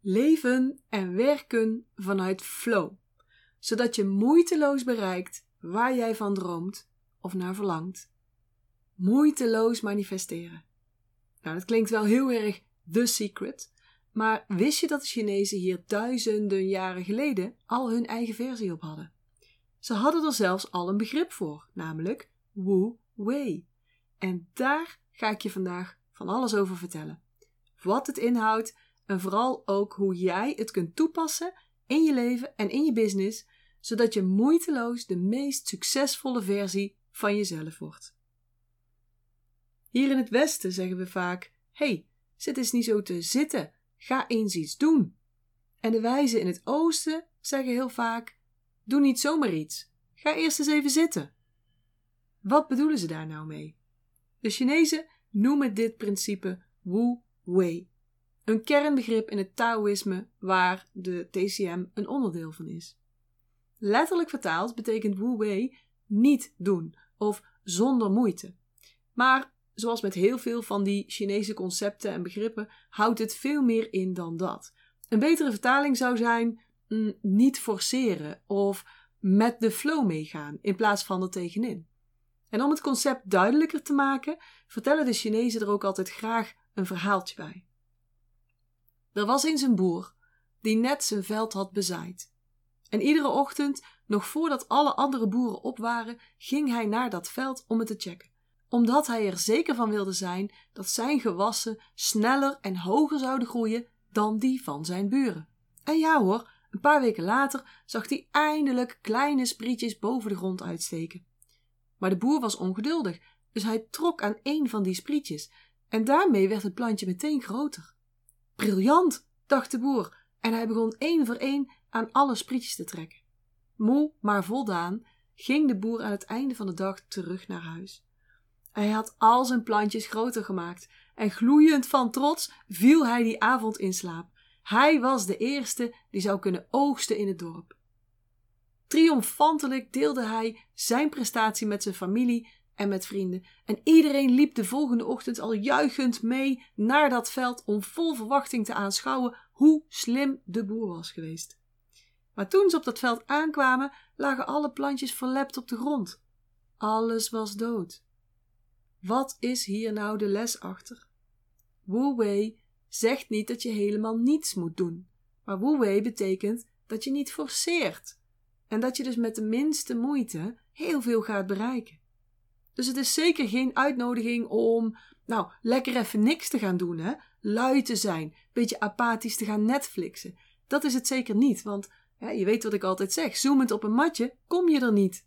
Leven en werken vanuit flow, zodat je moeiteloos bereikt waar jij van droomt of naar verlangt. Moeiteloos manifesteren. Nou, dat klinkt wel heel erg The Secret, maar wist je dat de Chinezen hier duizenden jaren geleden al hun eigen versie op hadden? Ze hadden er zelfs al een begrip voor, namelijk Wu Wei. En daar ga ik je vandaag van alles over vertellen. Wat het inhoudt en vooral ook hoe jij het kunt toepassen in je leven en in je business, zodat je moeiteloos de meest succesvolle versie van jezelf wordt. Hier in het Westen zeggen we vaak: hey, zit eens niet zo te zitten, ga eens iets doen. En de wijzen in het Oosten zeggen heel vaak: doe niet zomaar iets, ga eerst eens even zitten. Wat bedoelen ze daar nou mee? De Chinezen noemen dit principe Wu Wei, een kernbegrip in het Taoïsme waar de TCM een onderdeel van is. Letterlijk vertaald betekent Wu Wei niet doen of zonder moeite. Maar zoals met heel veel van die Chinese concepten en begrippen houdt het veel meer in dan dat. Een betere vertaling zou zijn mm, niet forceren of met de flow meegaan in plaats van er tegenin. En om het concept duidelijker te maken, vertellen de Chinezen er ook altijd graag een verhaaltje bij. Er was eens een boer die net zijn veld had bezaaid. En iedere ochtend, nog voordat alle andere boeren op waren, ging hij naar dat veld om het te checken. Omdat hij er zeker van wilde zijn dat zijn gewassen sneller en hoger zouden groeien dan die van zijn buren. En ja hoor, een paar weken later zag hij eindelijk kleine sprietjes boven de grond uitsteken. Maar de boer was ongeduldig, dus hij trok aan een van die sprietjes en daarmee werd het plantje meteen groter. Briljant, dacht de boer, en hij begon één voor één aan alle sprietjes te trekken. Moe, maar voldaan, ging de boer aan het einde van de dag terug naar huis. Hij had al zijn plantjes groter gemaakt en gloeiend van trots viel hij die avond in slaap. Hij was de eerste die zou kunnen oogsten in het dorp. Triomfantelijk deelde hij zijn prestatie met zijn familie en met vrienden. En iedereen liep de volgende ochtend al juichend mee naar dat veld om vol verwachting te aanschouwen hoe slim de boer was geweest. Maar toen ze op dat veld aankwamen, lagen alle plantjes verlept op de grond. Alles was dood. Wat is hier nou de les achter? Wu Wei zegt niet dat je helemaal niets moet doen, maar Wu Wei betekent dat je niet forceert en dat je dus met de minste moeite heel veel gaat bereiken. Dus het is zeker geen uitnodiging om, nou, lekker even niks te gaan doen, hè? Lui te zijn, beetje apathisch te gaan Netflixen. Dat is het zeker niet, want ja, je weet wat ik altijd zeg: zoemend op een matje kom je er niet.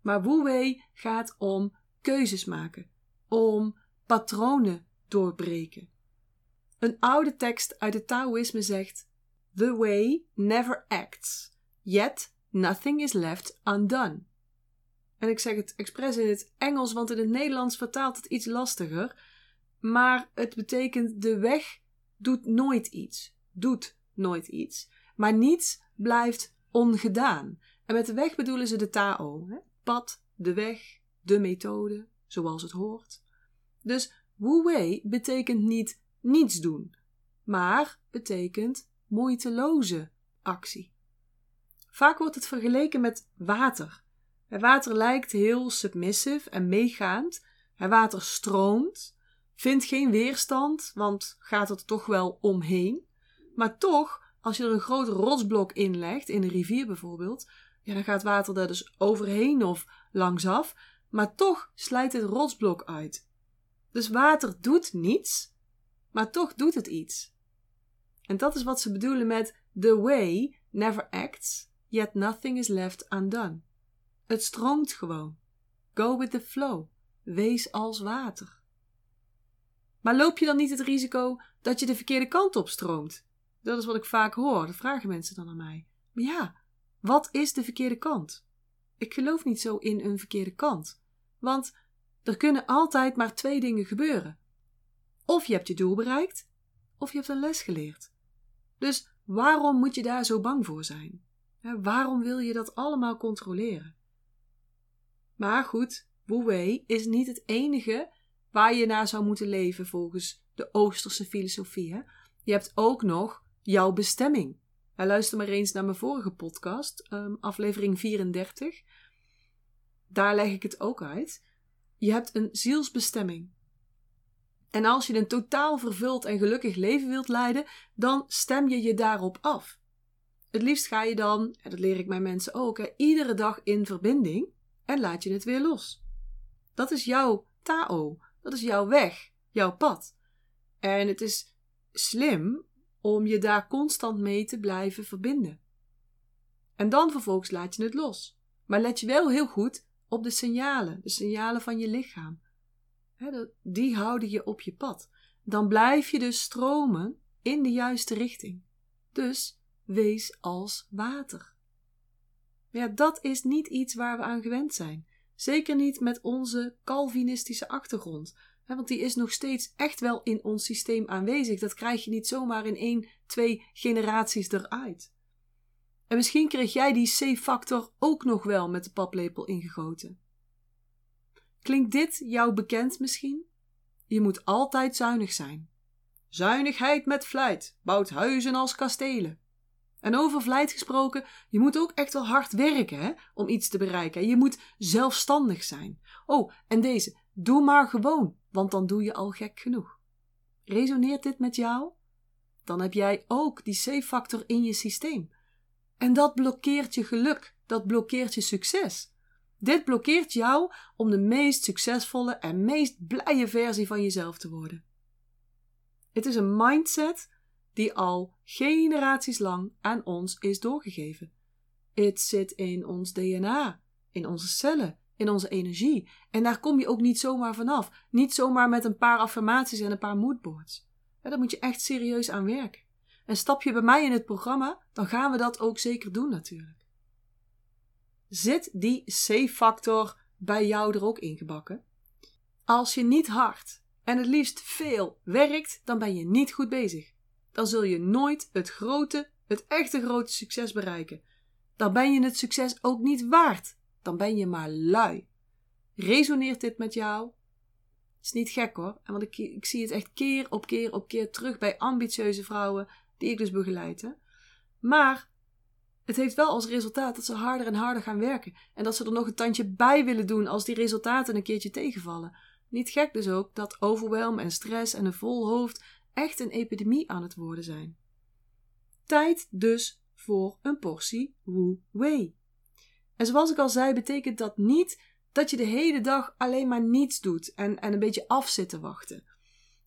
Maar Wu Wei gaat om keuzes maken, om patronen doorbreken. Een oude tekst uit het Taoïsme zegt: The way never acts, yet nothing is left undone. En ik zeg het expres in het Engels, want in het Nederlands vertaalt het iets lastiger. Maar het betekent de weg doet nooit iets. Doet nooit iets. Maar niets blijft ongedaan. En met de weg bedoelen ze de Tao. Hè? Pad, de weg, de methode, zoals het hoort. Dus Wu Wei betekent niet niets doen, maar betekent moeiteloze actie. Vaak wordt het vergeleken met water. Het water lijkt heel submissive en meegaand. Het water stroomt, vindt geen weerstand, want gaat er toch wel omheen. Maar toch, als je er een groot rotsblok in legt, in een rivier bijvoorbeeld, ja, dan gaat water daar dus overheen of langsaf, maar toch slijt het rotsblok uit. Dus water doet niets, maar toch doet het iets. En dat is wat ze bedoelen met the way never acts, yet nothing is left undone. Het stroomt gewoon. Go with the flow. Wees als water. Maar loop je dan niet het risico dat je de verkeerde kant op stroomt? Dat is wat ik vaak hoor. Dat vragen mensen dan aan mij. Maar ja, wat is de verkeerde kant? Ik geloof niet zo in een verkeerde kant. Want er kunnen altijd maar twee dingen gebeuren. Of je hebt je doel bereikt, of je hebt een les geleerd. Dus waarom moet je daar zo bang voor zijn? Waarom wil je dat allemaal controleren? Maar goed, Wu Wei is niet het enige waar je naar zou moeten leven volgens de Oosterse filosofie. Hè? Je hebt ook nog jouw bestemming. luister maar eens naar mijn vorige podcast, ehm, aflevering 34. Daar leg ik het ook uit. Je hebt een zielsbestemming. En als je een totaal vervuld en gelukkig leven wilt leiden, dan stem je je daarop af. Het liefst ga je dan, en dat leer ik mijn mensen ook, iedere dag in verbinding en laat je het weer los. Dat is jouw Tao, dat is jouw weg, jouw pad. En het is slim om je daar constant mee te blijven verbinden. En dan vervolgens laat je het los. Maar let je wel heel goed op de signalen, de signalen van je lichaam. Die houden je op je pad. Dan blijf je dus stromen in de juiste richting. Dus wees als water. Ja, dat is niet iets waar we aan gewend zijn. Zeker niet met onze Calvinistische achtergrond. Want die is nog steeds echt wel in ons systeem aanwezig. Dat krijg je niet zomaar in één, twee generaties eruit. En misschien kreeg jij die C-factor ook nog wel met de paplepel ingegoten. Klinkt dit jou bekend misschien? Je moet altijd zuinig zijn. Zuinigheid met vlijt bouwt huizen als kastelen. En over vlijt gesproken, je moet ook echt wel hard werken hè, om iets te bereiken. Je moet zelfstandig zijn. Oh, en deze, doe maar gewoon, want dan doe je al gek genoeg. Resoneert dit met jou? Dan heb jij ook die C-factor in je systeem. En dat blokkeert je geluk, dat blokkeert je succes. Dit blokkeert jou om de meest succesvolle en meest blije versie van jezelf te worden. Het is een mindset die al generaties lang aan ons is doorgegeven. Het zit in ons DNA, in onze cellen, in onze energie. En daar kom je ook niet zomaar vanaf. Niet zomaar met een paar affirmaties en een paar moodboards. Ja, daar moet je echt serieus aan werken. En stap je bij mij in het programma, dan gaan we dat ook zeker doen natuurlijk. Zit die C-factor bij jou er ook ingebakken? Als je niet hard en het liefst veel werkt, dan ben je niet goed bezig dan zul je nooit het grote, het echte grote succes bereiken. Dan ben je het succes ook niet waard. Dan ben je maar lui. Resoneert dit met jou? Is niet gek hoor, want ik, ik zie het echt keer op keer op keer terug bij ambitieuze vrouwen die ik dus begeleid. Hè? Maar het heeft wel als resultaat dat ze harder en harder gaan werken en dat ze er nog een tandje bij willen doen als die resultaten een keertje tegenvallen. Niet gek dus ook dat overwhelm en stress en een vol hoofd echt een epidemie aan het worden zijn. Tijd dus voor een portie Wu Wei. En zoals ik al zei, betekent dat niet dat je de hele dag alleen maar niets doet en, en een beetje af zit te wachten.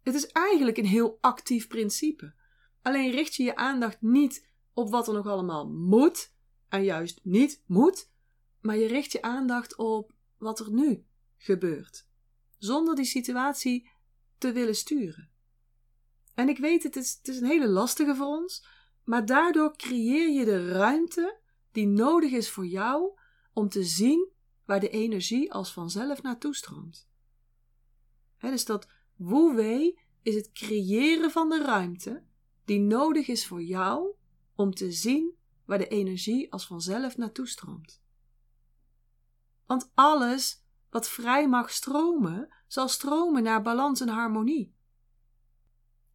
Het is eigenlijk een heel actief principe. Alleen richt je je aandacht niet op wat er nog allemaal moet en juist niet moet, maar je richt je aandacht op wat er nu gebeurt, zonder die situatie te willen sturen. En ik weet, het is, het is een hele lastige voor ons, maar daardoor creëer je de ruimte die nodig is voor jou om te zien waar de energie als vanzelf naartoe stroomt. dus dat wu wei is het creëren van de ruimte die nodig is voor jou om te zien waar de energie als vanzelf naartoe stroomt. Want alles wat vrij mag stromen, zal stromen naar balans en harmonie.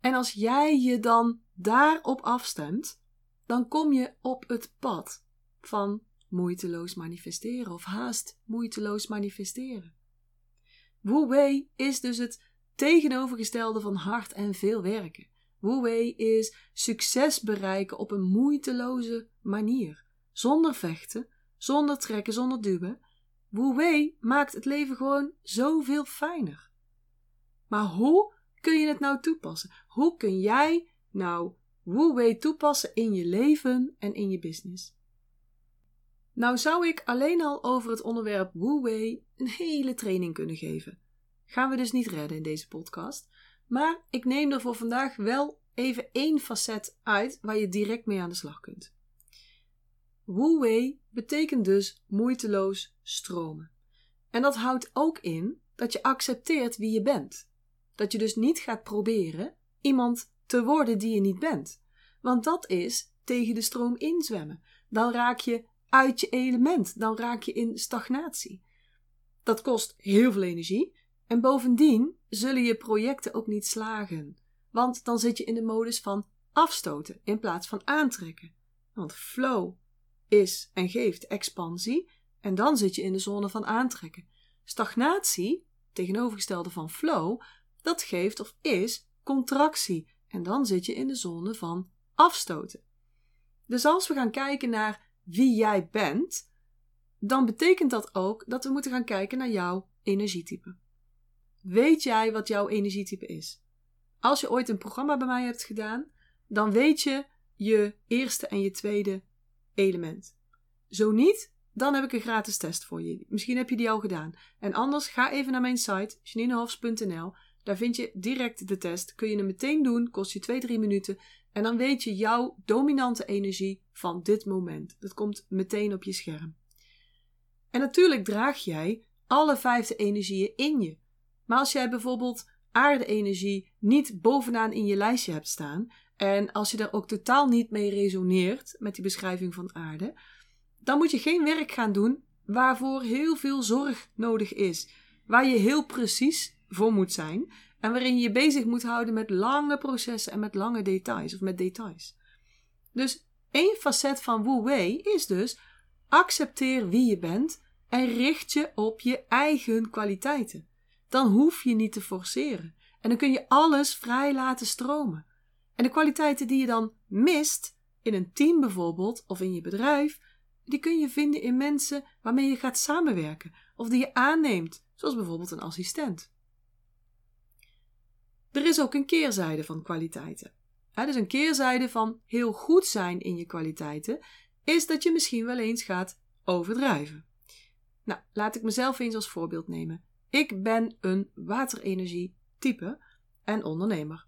En als jij je dan daarop afstemt, dan kom je op het pad van moeiteloos manifesteren of haast moeiteloos manifesteren. Wu Wei is dus het tegenovergestelde van hard en veel werken. Wu Wei is succes bereiken op een moeiteloze manier, zonder vechten, zonder trekken, zonder duwen. Wu Wei maakt het leven gewoon zoveel fijner. Maar hoe kun je het nou toepassen? Hoe kun jij nou Wu Wei toepassen in je leven en in je business? Nou zou ik alleen al over het onderwerp Wu Wei een hele training kunnen geven. Gaan we dus niet redden in deze podcast. Maar ik neem er voor vandaag wel even één facet uit waar je direct mee aan de slag kunt. Wu Wei betekent dus moeiteloos stromen. En dat houdt ook in dat je accepteert wie je bent. Dat je dus niet gaat proberen iemand te worden die je niet bent. Want dat is tegen de stroom inzwemmen. Dan raak je uit je element. Dan raak je in stagnatie. Dat kost heel veel energie. En bovendien zullen je projecten ook niet slagen. Want dan zit je in de modus van afstoten in plaats van aantrekken. Want flow is en geeft expansie en dan zit je in de zone van aantrekken. Stagnatie, tegenovergestelde van flow, dat geeft of is contractie en dan zit je in de zone van afstoten. Dus als we gaan kijken naar wie jij bent, dan betekent dat ook dat we moeten gaan kijken naar jouw energietype. Weet jij wat jouw energietype is? Als je ooit een programma bij mij hebt gedaan, dan weet je je eerste en je tweede element. Zo niet, dan heb ik een gratis test voor je. Misschien heb je die al gedaan. En anders ga even naar mijn site, janinehofs.nl. Daar vind je direct de test. Kun je hem meteen doen, kost je 2-3 minuten. En dan weet je jouw dominante energie van dit moment. Dat komt meteen op je scherm. En natuurlijk draag jij alle vijfde energieën in je. Maar als jij bijvoorbeeld aarde-energie niet bovenaan in je lijstje hebt staan, en als je daar ook totaal niet mee resoneert met die beschrijving van aarde, dan moet je geen werk gaan doen waarvoor heel veel zorg nodig is, waar je heel precies voor moet zijn en waarin je je bezig moet houden met lange processen en met lange details of met details. Dus één facet van Wu Wei is dus accepteer wie je bent en richt je op je eigen kwaliteiten. Dan hoef je niet te forceren en dan kun je alles vrij laten stromen. En de kwaliteiten die je dan mist, in een team bijvoorbeeld of in je bedrijf, die kun je vinden in mensen waarmee je gaat samenwerken of die je aanneemt, zoals bijvoorbeeld een assistent. Er is ook een keerzijde van kwaliteiten. dus een keerzijde van heel goed zijn in je kwaliteiten is dat je misschien wel eens gaat overdrijven. Nou, laat ik mezelf eens als voorbeeld nemen. Ik ben een waterenergie-type en ondernemer.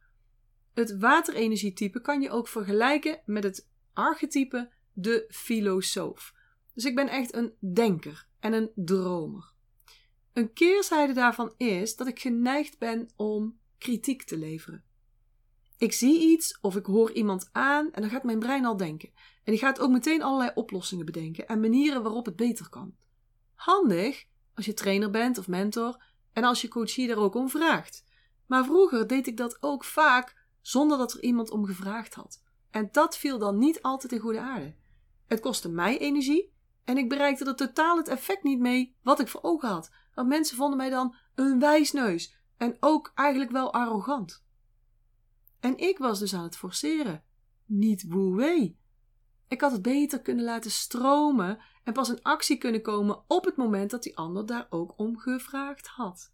Het waterenergietype kan je ook vergelijken met het archetype de filosoof. Dus ik ben echt een denker en een dromer. Een keerzijde daarvan is dat ik geneigd ben om kritiek te leveren. Ik zie iets of ik hoor iemand aan en dan gaat mijn brein al denken. En die gaat ook meteen allerlei oplossingen bedenken en manieren waarop het beter kan. Handig als je trainer bent of mentor en als je coachie daar ook om vraagt. Maar vroeger deed ik dat ook vaak zonder dat er iemand om gevraagd had. En dat viel dan niet altijd in goede aarde. Het kostte mij energie en ik bereikte er totaal het effect niet mee wat ik voor ogen had. Want mensen vonden mij dan een wijsneus en ook eigenlijk wel arrogant. En ik was dus aan het forceren, niet woe Ik had het beter kunnen laten stromen en pas in actie kunnen komen op het moment dat die ander daar ook om gevraagd had.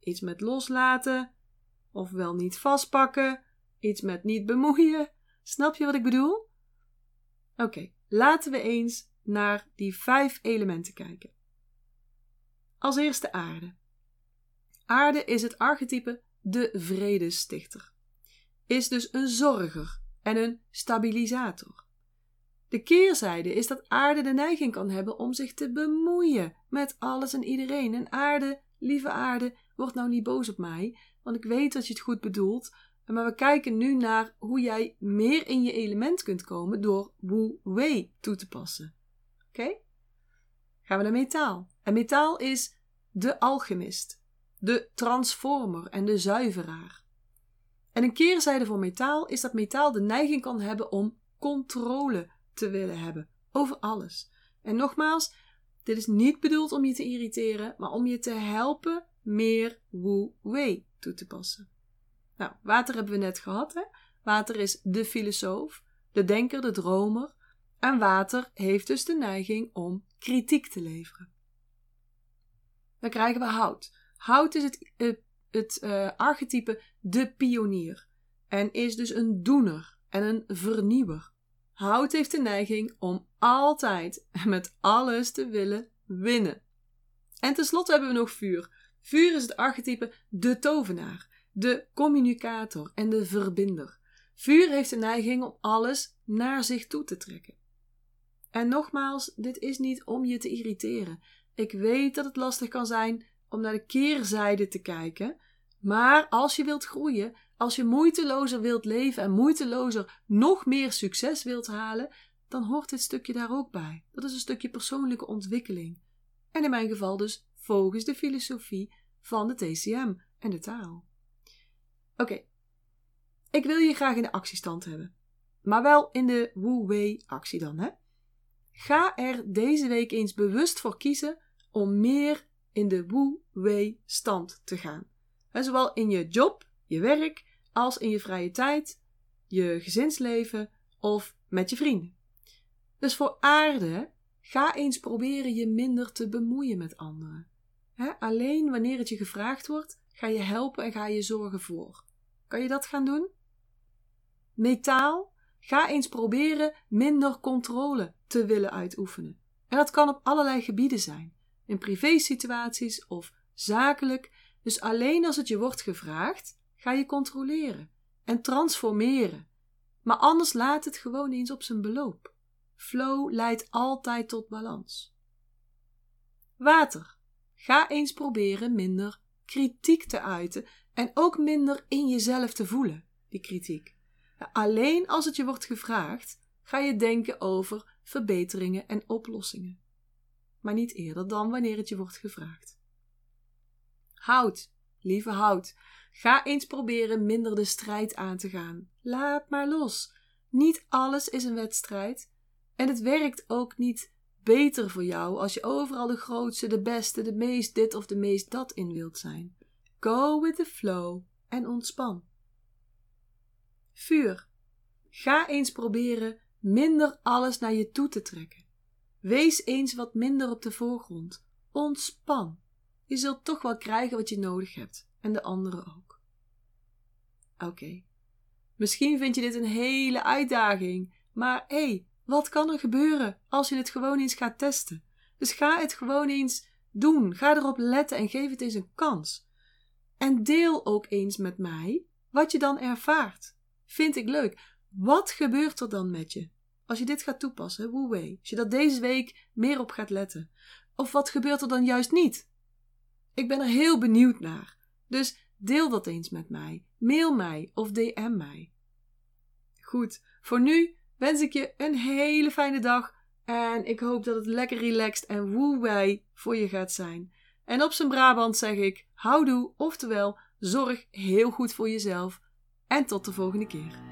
Iets met loslaten, of wel niet vastpakken, iets met niet bemoeien. Snap je wat ik bedoel? Oké, laten we eens naar die vijf elementen kijken. Als eerste aarde. Aarde is het archetype de vredestichter. Is dus een zorger en een stabilisator. De keerzijde is dat aarde de neiging kan hebben om zich te bemoeien met alles en iedereen. En aarde, lieve aarde, word nou niet boos op mij, want ik weet dat je het goed bedoelt, maar we kijken nu naar hoe jij meer in je element kunt komen door Wu Wei toe te passen. Oké? Gaan we naar metaal. En metaal is de alchemist, de transformer en de zuiveraar. En een keerzijde voor metaal is dat metaal de neiging kan hebben om controle te willen hebben over alles. En nogmaals, dit is niet bedoeld om je te irriteren, maar om je te helpen meer Wu Wei toe te passen. Nou, water hebben we net gehad. Hè? Water is de filosoof, de denker, de dromer. En water heeft dus de neiging om kritiek te leveren. Dan krijgen we hout. Hout is het, het uh, archetype de pionier. En is dus een doener en een vernieuwer. Hout heeft de neiging om altijd en met alles te willen winnen. En tenslotte hebben we nog vuur. Vuur is het archetype de tovenaar de communicator en de verbinder. Vuur heeft de neiging om alles naar zich toe te trekken. En nogmaals, dit is niet om je te irriteren. Ik weet dat het lastig kan zijn om naar de keerzijde te kijken, maar als je wilt groeien, als je moeitelozer wilt leven en moeitelozer nog meer succes wilt halen, dan hoort dit stukje daar ook bij. Dat is een stukje persoonlijke ontwikkeling. En in mijn geval dus volgens de filosofie van de TCM en de taal. Oké. Ik wil je graag in de actiestand hebben. Maar wel in de Wu-Wei actie dan, hè? Ga er deze week eens bewust voor kiezen om meer in de Wu-Wei stand te gaan. zowel in je job, je werk, als in je vrije tijd, je gezinsleven of met je vrienden. Dus voor aarde, ga eens proberen je minder te bemoeien met anderen. alleen wanneer het je gevraagd wordt, ga je helpen en ga je zorgen voor. Kan je dat gaan doen? Metaal, ga eens proberen minder controle te willen uitoefenen. En dat kan op allerlei gebieden zijn, in privésituaties of zakelijk. Dus alleen als het je wordt gevraagd, ga je controleren en transformeren. Maar anders laat het gewoon eens op zijn beloop. Flow leidt altijd tot balans. Water. Ga eens proberen minder kritiek te uiten en ook minder in jezelf te voelen, die kritiek. Alleen als het je wordt gevraagd, ga je denken over verbeteringen en oplossingen. Maar niet eerder dan wanneer het je wordt gevraagd. Houd, lieve houd, ga eens proberen minder de strijd aan te gaan. Laat maar los. Niet alles is een wedstrijd. En het werkt ook niet beter voor jou als je overal de grootste, de beste, de meest dit of de meest dat in wilt zijn. Go with the flow en ontspan. Vuur. Ga eens proberen minder alles naar je toe te trekken. Wees eens wat minder op de voorgrond. Ontspan. Je zult toch wel krijgen wat je nodig hebt en de anderen ook. Oké. Misschien vind je dit een hele uitdaging, maar hé, hey, wat kan er gebeuren als je het gewoon eens gaat testen? Dus ga het gewoon eens doen. Ga erop letten en geef het eens een kans. En deel ook eens met mij wat je dan ervaart. Vind ik leuk. Wat gebeurt er dan met je? Als je dit gaat toepassen, Wei, als je dat deze week meer op gaat letten. Of wat gebeurt er dan juist niet? Ik ben er heel benieuwd naar. Dus deel dat eens met mij. Mail mij of DM mij. Goed, voor nu wens ik je een hele fijne dag en ik hoop dat het lekker relaxed en Wu voor je gaat zijn. En op zijn Brabant zeg ik houdoe, oftewel zorg heel goed voor jezelf en tot de volgende keer.